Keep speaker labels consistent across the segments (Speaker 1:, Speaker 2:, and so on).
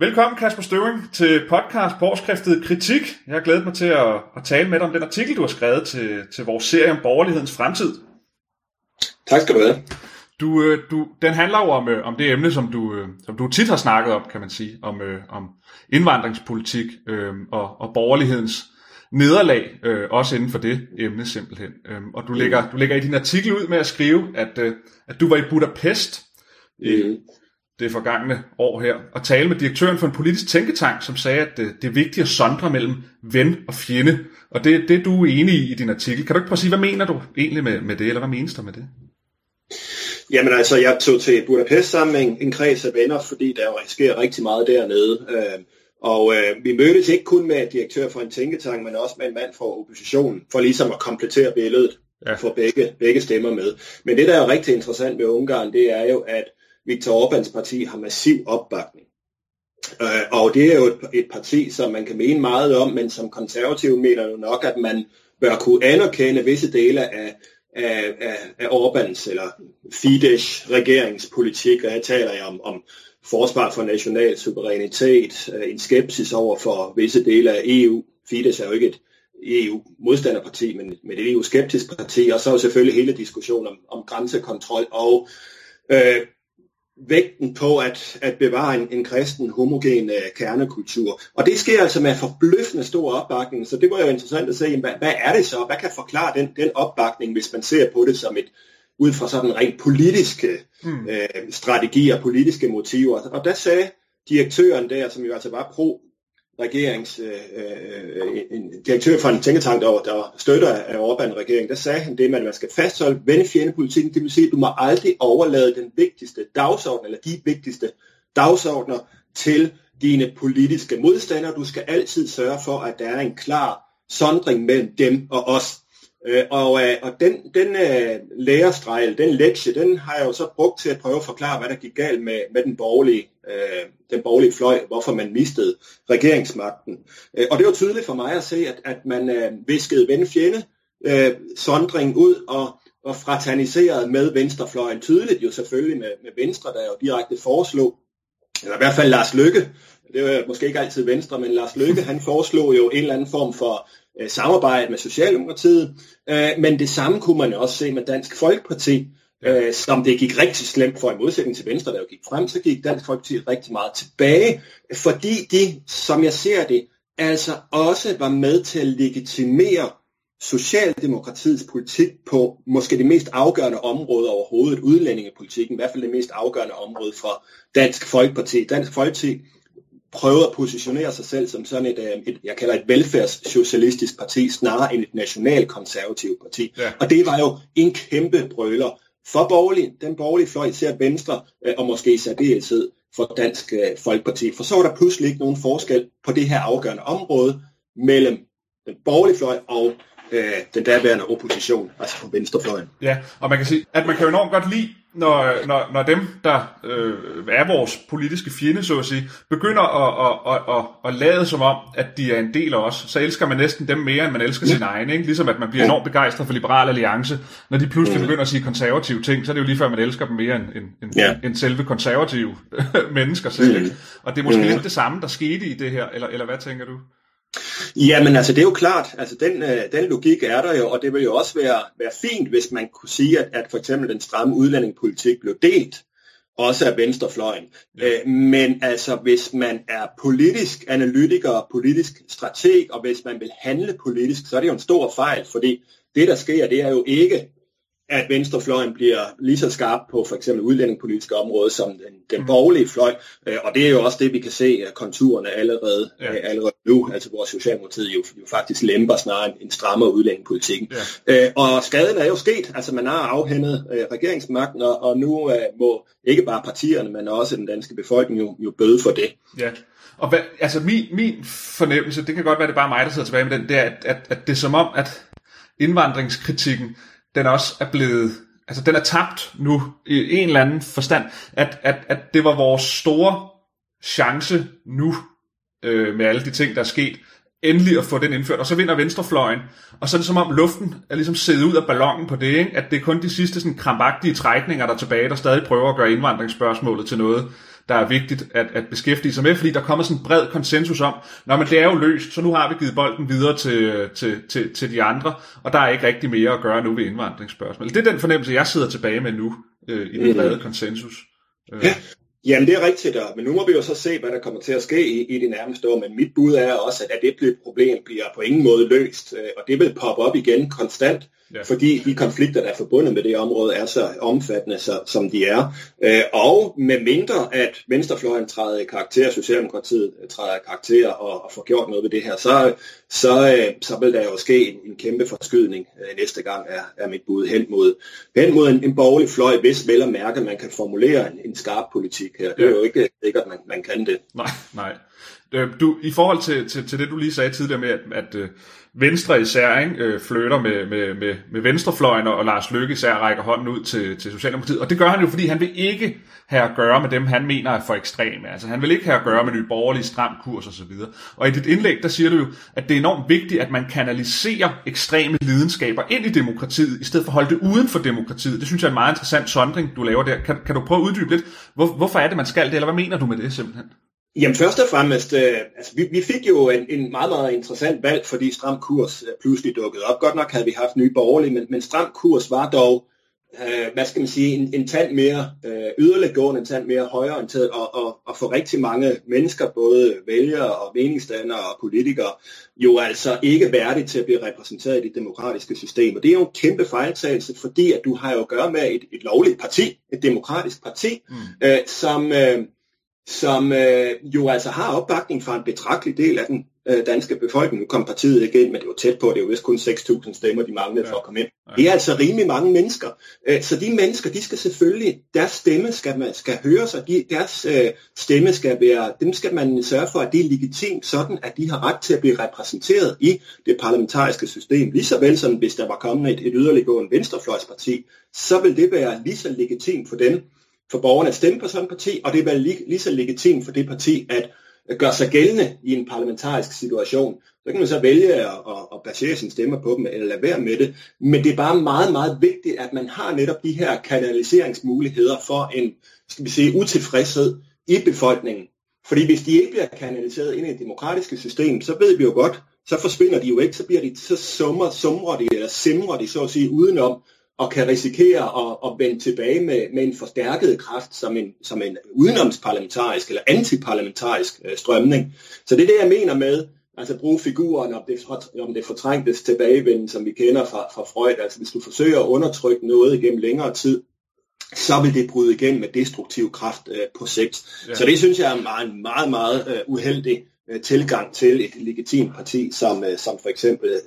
Speaker 1: Velkommen Kasper Støving til podcast på årskriftet Kritik. Jeg har glædet mig til at, at tale med dig om den artikel, du har skrevet til, til vores serie om borgerlighedens fremtid.
Speaker 2: Tak skal du have.
Speaker 1: Du, øh, du, den handler jo om, øh, om det emne, som du, øh, som du tit har snakket om, kan man sige, om, om indvandringspolitik øh, og, og borgerlighedens nederlag, øh, også inden for det emne simpelthen. Øh, og du lægger, du lægger i din artikel ud med at skrive, at, øh, at du var i Budapest i mm. Det forgangne år her, og tale med direktøren for en politisk tænketank, som sagde, at det, det er vigtigt at sondre mellem ven og fjende. Og det, det er du enig i i din artikel. Kan du ikke prøve at sige, hvad mener du egentlig med, med det, eller hvad menes du med det?
Speaker 2: Jamen altså, jeg tog til Budapest sammen med en, en kreds af venner, fordi der jo sker rigtig meget dernede. Øh, og øh, vi mødtes ikke kun med direktør for en tænketank, men også med en mand fra oppositionen, for ligesom at komplettere billedet, ja. få begge, begge stemmer med. Men det, der er rigtig interessant ved Ungarn, det er jo, at Viktor Orbáns parti har massiv opbakning. Øh, og det er jo et, et parti, som man kan mene meget om, men som konservative mener jo nok, at man bør kunne anerkende visse dele af, af, af, af Orbáns eller Fidesz regeringspolitik, og her taler jeg om, om forsvar for national suverænitet, øh, en skepsis over for visse dele af EU. Fidesz er jo ikke et EU-modstanderparti, men, men et EU-skeptisk parti, og så er jo selvfølgelig hele diskussionen om, om grænsekontrol og øh, vægten på at, at bevare en, en kristen homogen øh, kernekultur. Og det sker altså med forbløffende stor opbakning, så det var jo interessant at se, hvad, hvad er det så? Hvad kan forklare den, den opbakning, hvis man ser på det som et, ud fra sådan rent politiske mm. øh, strategier, politiske motiver. Og der sagde direktøren der, som jo altså var pro regerings, øh, øh, øh, en direktør for en tænketank, der, der støtter af Orbán-regeringen, der sagde han det, at man skal fastholde vennefjendepolitikken, det vil sige, at du må aldrig overlade den vigtigste dagsorden, eller de vigtigste dagsordner til dine politiske modstandere. Du skal altid sørge for, at der er en klar sondring mellem dem og os. Øh, og, øh, og den, den øh, lærerstrejl, den lektie, den har jeg jo så brugt til at prøve at forklare, hvad der gik galt med, med den, borgerlige, øh, den borgerlige fløj, hvorfor man mistede regeringsmagten. Øh, og det var tydeligt for mig at se, at, at man øh, viskede ven-fjende øh, sondring ud og, og fraterniserede med venstrefløjen. Tydeligt jo selvfølgelig med, med Venstre, der jo direkte foreslog, eller i hvert fald Lars Lykke, det var måske ikke altid Venstre, men Lars Løkke, han foreslog jo en eller anden form for øh, samarbejde med Socialdemokratiet, øh, men det samme kunne man jo også se med Dansk Folkeparti, øh, som det gik rigtig slemt for i modsætning til Venstre, der jo gik frem, så gik Dansk Folkeparti rigtig meget tilbage, fordi de, som jeg ser det, altså også var med til at legitimere Socialdemokratiets politik på måske det mest afgørende område overhovedet, udlændingepolitikken, i hvert fald det mest afgørende område fra Dansk Folkeparti. Dansk Folkeparti prøvet at positionere sig selv som sådan et, øh, et jeg kalder et velfærdssocialistisk parti, snarere end et nationalkonservativt parti. Ja. Og det var jo en kæmpe brøler for borgerlig, den borgerlige fløj, især Venstre, øh, og måske i særdeleshed for Dansk øh, Folkeparti. For så var der pludselig ikke nogen forskel på det her afgørende område mellem den borgerlige fløj og øh, den daværende opposition, altså på venstrefløjen.
Speaker 1: Ja, og man kan sige, at man kan jo enormt godt lide når, når, når dem, der øh, er vores politiske fjende, så at sige, begynder at, at, at, at, at lade som om, at de er en del af os, så elsker man næsten dem mere, end man elsker sin egen. Ikke? Ligesom at man bliver enormt begejstret for Liberal Alliance. Når de pludselig ja. begynder at sige konservative ting, så er det jo lige før, man elsker dem mere end, end, end, ja. end selve konservative mennesker selv. Ikke? Og det er måske ja. lidt det samme, der skete i det her, eller, eller hvad tænker du?
Speaker 2: Jamen altså det er jo klart, altså den, øh, den logik er der jo, og det vil jo også være, være fint, hvis man kunne sige, at, at for eksempel den stramme udlændingepolitik blev delt, også af venstrefløjen. Ja. Øh, men altså hvis man er politisk analytiker, politisk strateg, og hvis man vil handle politisk, så er det jo en stor fejl, fordi det der sker, det er jo ikke at venstrefløjen bliver lige så skarp på for eksempel udlændingepolitiske område som den, den borgerlige fløj, øh, og det er jo også det, vi kan se konturerne allerede, ja. øh, allerede nu, altså hvor Socialdemokratiet jo, jo faktisk lemper snarere en strammer udlændingepolitikken. Ja. Øh, og skaden er jo sket, altså man har afhændet regeringsmagten, og, nu må ikke bare partierne, men også den danske befolkning jo, jo bøde for det.
Speaker 1: Ja. Og hvad, altså min, min fornemmelse, det kan godt være, det er bare mig, der sidder tilbage med den, det er, at, at, at det er som om, at indvandringskritikken, den også er blevet, altså den er tabt nu i en eller anden forstand, at, at, at det var vores store chance nu, øh, med alle de ting, der er sket, endelig at få den indført, og så vinder venstrefløjen, og så er det som om luften er ligesom siddet ud af ballonen på det, ikke? at det er kun de sidste sådan krampagtige trækninger, der er tilbage, der stadig prøver at gøre indvandringsspørgsmålet til noget, der er vigtigt at, at beskæftige sig med, fordi der kommer sådan en bred konsensus om, når men det er jo løst, så nu har vi givet bolden videre til, til, til, til de andre, og der er ikke rigtig mere at gøre nu ved indvandringsspørgsmål. Det er den fornemmelse, jeg sidder tilbage med nu øh, i den mm. brede konsensus.
Speaker 2: Øh. Ja. Jamen det er rigtigt, men nu må vi jo så se, hvad der kommer til at ske i, i det nærmeste år. Men mit bud er også, at, at det problem bliver på ingen måde løst, øh, og det vil poppe op igen konstant ja. fordi de konflikter, der er forbundet med det område, er så omfattende, så, som de er. Øh, og med mindre, at venstrefløjen træder i karakter, Socialdemokratiet træder i karakter og, og får gjort noget ved det her, så, så, øh, så vil der jo ske en, en kæmpe forskydning øh, næste gang, er, er mit bud hen mod, hen mod en, en borgerlig fløj, hvis vel at mærke, man kan formulere en, en skarp politik her. Det er jo ikke sikkert, at man, man kan det.
Speaker 1: Nej, nej. Øh, du, I forhold til, til, til det, du lige sagde tidligere med, at, at uh, Venstre især ikke, øh, flytter med, med, med, med venstrefløjen, og Lars Løkke især rækker hånden ud til, til Socialdemokratiet. Og det gør han jo, fordi han vil ikke have at gøre med dem, han mener er for ekstreme. Altså han vil ikke have at gøre med nye borgerlige stram kurs osv. Og, og i dit indlæg, der siger du jo, at det er enormt vigtigt, at man kanaliserer ekstreme lidenskaber ind i demokratiet, i stedet for at holde det uden for demokratiet. Det synes jeg er en meget interessant sondring, du laver der. Kan, kan du prøve at uddybe lidt? Hvor, hvorfor er det, man skal det, eller hvad mener du med det simpelthen?
Speaker 2: Jamen først og fremmest, øh, altså, vi, vi fik jo en, en meget, meget interessant valg, fordi stram kurs øh, pludselig dukkede op. Godt nok havde vi haft nye borgerlige, men, men stram kurs var dog, øh, hvad skal man sige, en, en tand mere øh, yderliggående, en tand mere højreorienteret, og, og, og for rigtig mange mennesker, både vælgere og meningsdannere og politikere, jo altså ikke værdigt til at blive repræsenteret i det demokratiske system. Og det er jo en kæmpe fejltagelse, fordi at du har jo at gøre med et, et lovligt parti, et demokratisk parti, mm. øh, som... Øh, som øh, jo altså har opbakning fra en betragtelig del af den øh, danske befolkning. Nu kom partiet ikke ind, men det var tæt på, det er jo vist kun 6.000 stemmer, de manglede ja. for at komme ind. Ja. Det er altså rimelig mange mennesker. Øh, så de mennesker, de skal selvfølgelig, deres stemme skal, man, skal høres, og de, deres øh, stemme skal være, dem skal man sørge for, at det er legitimt, sådan at de har ret til at blive repræsenteret i det parlamentariske system. Lige så vel som hvis der var kommet et, et yderliggående venstrefløjsparti, så vil det være lige så legitimt for dem, for borgerne at stemme på sådan et parti, og det er lige, lige så legitimt for det parti at gøre sig gældende i en parlamentarisk situation. Så kan man så vælge at, at, at basere sin stemmer på dem, eller lade være med det. Men det er bare meget, meget vigtigt, at man har netop de her kanaliseringsmuligheder for en, skal vi sige, utilfredshed i befolkningen. Fordi hvis de ikke bliver kanaliseret ind i det demokratiske system, så ved vi jo godt, så forsvinder de jo ikke, så bliver de, så summer, sumrer de, eller simrer de så at sige udenom, og kan risikere at, at vende tilbage med, med en forstærket kraft som en, som en udenomsparlamentarisk eller antiparlamentarisk øh, strømning. Så det er det, jeg mener med, altså bruge figuren om det, om det fortrængtes tilbagevenden, som vi kender fra, fra Freud. Altså hvis du forsøger at undertrykke noget igennem længere tid, så vil det bryde igennem med destruktiv kraft øh, på sigt. Ja. Så det synes jeg er en meget, meget, meget øh, uheldig øh, tilgang til et legitimt parti, som, øh, som for eksempel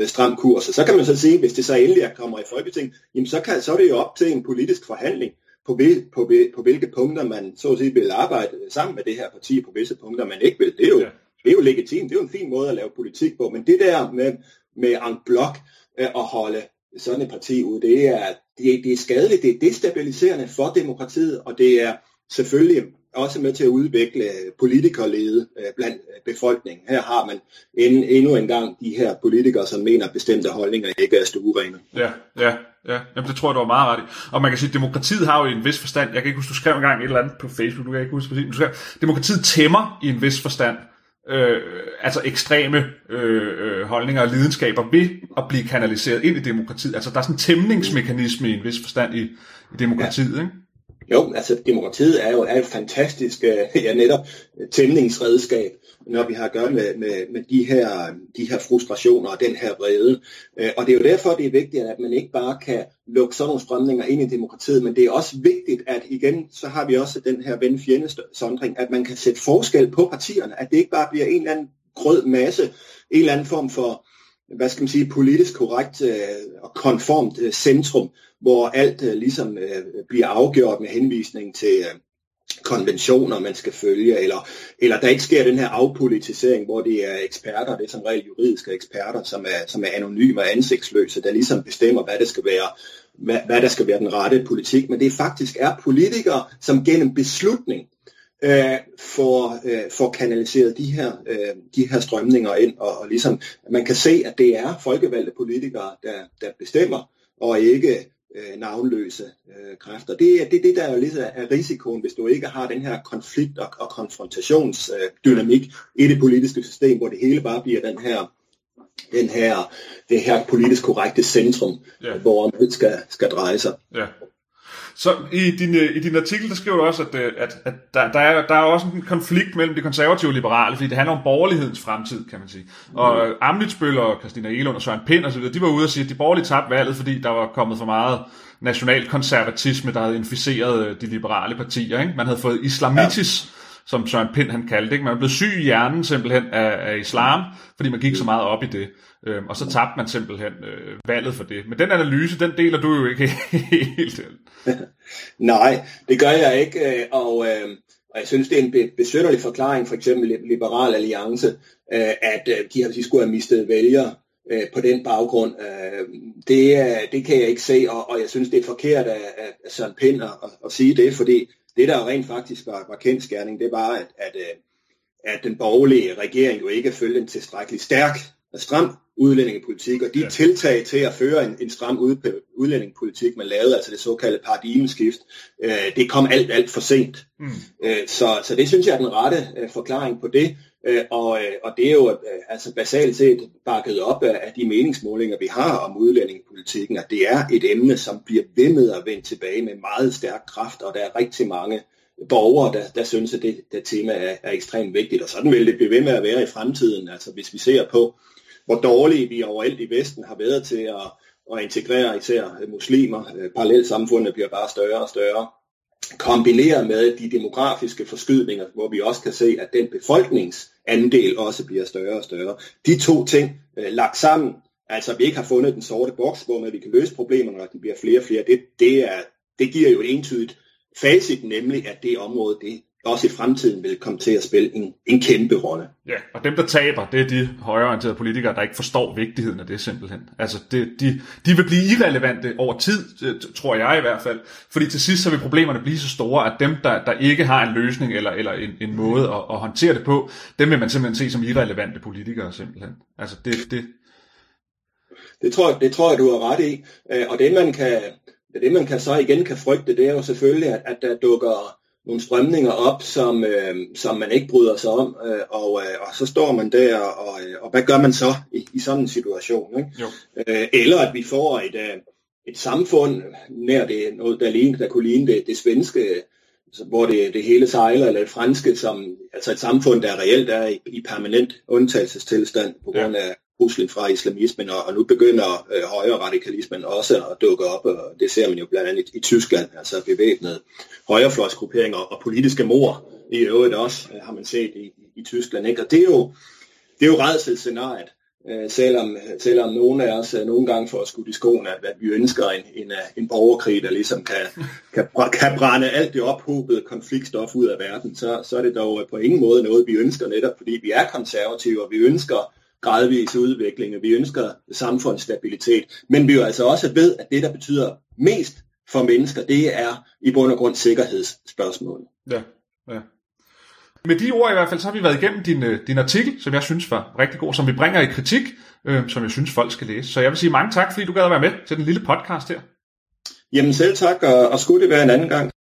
Speaker 2: øh, stram kurs. Og så kan man så sige, hvis det så endelig kommer i Folketing, jamen så, kan, så er det jo op til en politisk forhandling, på, på, på hvilke punkter man så at sige vil arbejde sammen med det her parti, på visse punkter man ikke vil. Det er jo, ja. det er jo legitimt, det er jo en fin måde at lave politik på, men det der med, med en blok øh, at holde sådan et parti ud, det er, det, det er skadeligt, det er destabiliserende for demokratiet, og det er selvfølgelig også med til at udvikle politikerlede øh, blandt øh, befolkningen. Her har man en, endnu en gang de her politikere, som mener, at bestemte holdninger ikke er stuerene.
Speaker 1: Ja, ja, ja. Jamen, det tror jeg, du var meget ret i. Og man kan sige, at demokratiet har jo i en vis forstand, jeg kan ikke huske, du skrev engang et eller andet på Facebook, du kan ikke huske præcis, du skrev, demokratiet tæmmer i en vis forstand øh, altså ekstreme øh, øh, holdninger og lidenskaber ved at blive kanaliseret ind i demokratiet. Altså der er sådan en tæmningsmekanisme i en vis forstand i, i demokratiet, ja. ikke?
Speaker 2: Jo, altså demokratiet er jo, er et fantastisk øh, ja, netop øh, tæmningsredskab, når vi har at gøre med, med, med de, her, de her frustrationer og den her vrede. Øh, og det er jo derfor, det er vigtigt, at man ikke bare kan lukke sådan nogle strømninger ind i demokratiet, men det er også vigtigt, at igen, så har vi også den her ven-fjende-sondring, at man kan sætte forskel på partierne, at det ikke bare bliver en eller anden grød masse, en eller anden form for hvad skal man sige, politisk korrekt og konformt centrum, hvor alt øh, ligesom øh, bliver afgjort med henvisning til øh, konventioner, man skal følge, eller, eller der ikke sker den her afpolitisering, hvor det er eksperter, det er som regel juridiske eksperter, som er, som er anonyme og ansigtsløse, der ligesom bestemmer, hvad det skal være, hvad, hvad der skal være den rette politik, men det faktisk er politikere, som gennem beslutning øh, får, øh, får kanaliseret de her, øh, de her strømninger ind, og, og ligesom man kan se, at det er folkevalgte politikere, der, der bestemmer, og ikke øh, navnløse øh, kræfter. Det er det, det, der er jo lidt af risikoen, hvis du ikke har den her konflikt- og, og konfrontationsdynamik øh, i det politiske system, hvor det hele bare bliver den her den her, det her politisk korrekte centrum, ja. hvor man skal, skal dreje sig.
Speaker 1: Ja. Så i din, øh, i din artikel, der skriver du også, at, øh, at, at der, der, er, der er også en konflikt mellem de konservative og liberale, fordi det handler om borgerlighedens fremtid, kan man sige. Og mm. Amlitsbøl og Christina Elund og Søren Pind osv., de var ude og sige, at de borgerlige tabte valget, fordi der var kommet for meget nationalkonservatisme, der havde inficeret øh, de liberale partier. Ikke? Man havde fået islamitis, som Søren Pind han kaldte det. Man blev syg i hjernen simpelthen af, af islam, fordi man gik så meget op i det. Øh, og så tabte man simpelthen øh, valget for det. Men den analyse, den deler du jo ikke helt.
Speaker 2: Nej, det gør jeg ikke. Øh, og, øh, og jeg synes, det er en besønderlig forklaring, for eksempel Liberal Alliance, øh, at øh, de, har, de skulle have mistet vælgere øh, på den baggrund. Øh, det, det kan jeg ikke se, og, og jeg synes, det er forkert af, af Søren Pind at, at sige det, fordi det, der rent faktisk var, var kendskærning, det var, at, at, øh, at den borgerlige regering jo ikke følte en tilstrækkelig stærk og stram udlændingepolitik, og de ja. tiltag til at føre en, en stram ud, udlændingepolitik, man lavede, altså det såkaldte paradigmeskift, øh, det kom alt, alt for sent. Mm. Øh, så, så det synes jeg er den rette øh, forklaring på det, øh, og, øh, og det er jo øh, altså basalt set bakket op af, af de meningsmålinger, vi har om udlændingepolitikken, at det er et emne, som bliver ved med at vende tilbage med meget stærk kraft, og der er rigtig mange borgere, der, der synes, at det, det tema er, er ekstremt vigtigt, og sådan vil det blive ved med at være i fremtiden. Altså hvis vi ser på, hvor dårlige vi overalt i Vesten har været til at, at integrere især muslimer. Øh, Parallelsamfundet bliver bare større og større. Kombineret med de demografiske forskydninger, hvor vi også kan se, at den befolkningsandel også bliver større og større. De to ting øh, lagt sammen, altså at vi ikke har fundet den sorte boks, hvor vi kan løse problemerne, og de bliver flere og flere, det, det, er, det giver jo et entydigt facit, nemlig at det område, det også i fremtiden vil komme til at spille en, en kæmpe rolle.
Speaker 1: Ja, og dem, der taber, det er de højreorienterede politikere, der ikke forstår vigtigheden af det simpelthen. Altså, det, de, de vil blive irrelevante over tid, tror jeg i hvert fald. Fordi til sidst så vil problemerne blive så store, at dem, der, der ikke har en løsning eller, eller en, en måde at, at håndtere det på, dem vil man simpelthen se som irrelevante politikere simpelthen. Altså, det, det...
Speaker 2: Det, tror, det tror jeg, du har ret i. Øh, og det man kan, det man kan så igen kan frygte, det er jo selvfølgelig, at, at der dukker nogle strømninger op, som, øh, som man ikke bryder sig om, øh, og, øh, og så står man der, og, øh, og hvad gør man så i, i sådan en situation? Ikke? Jo. Øh, eller at vi får et, øh, et samfund, nær det noget, der, lignede, der kunne ligne det, det svenske, hvor det, det hele sejler, eller det franske, som, altså et samfund, der reelt er i, i permanent undtagelsestilstand på grund af truslen fra islamismen, og, og nu begynder øh, højre radikalismen også at dukke op, og det ser man jo blandt andet i, i Tyskland, altså bevæbnede højrefløjsgrupperinger og politiske mor i øvrigt også, øh, har man set i, i Tyskland. Ikke? Og det er jo, det er jo redselscenariet, øh, selvom, selvom nogle af os øh, nogle gange får skudt i skoen, at, at vi ønsker en, en, øh, en borgerkrig, der ligesom kan, kan, kan brænde alt det ophobede konfliktstof ud af verden, så, så er det dog øh, på ingen måde noget, vi ønsker netop, fordi vi er konservative, og vi ønsker gradvis udvikling, og vi ønsker samfundsstabilitet, men vi jo altså også ved, at det, der betyder mest for mennesker, det er i bund og grund sikkerhedsspørgsmål.
Speaker 1: Ja, ja. Med de ord i hvert fald, så har vi været igennem din, øh, din artikel, som jeg synes var rigtig god, som vi bringer i kritik, øh, som jeg synes folk skal læse. Så jeg vil sige mange tak, fordi du gad at være med til den lille podcast her.
Speaker 2: Jamen selv tak, og, og skulle det være en anden gang.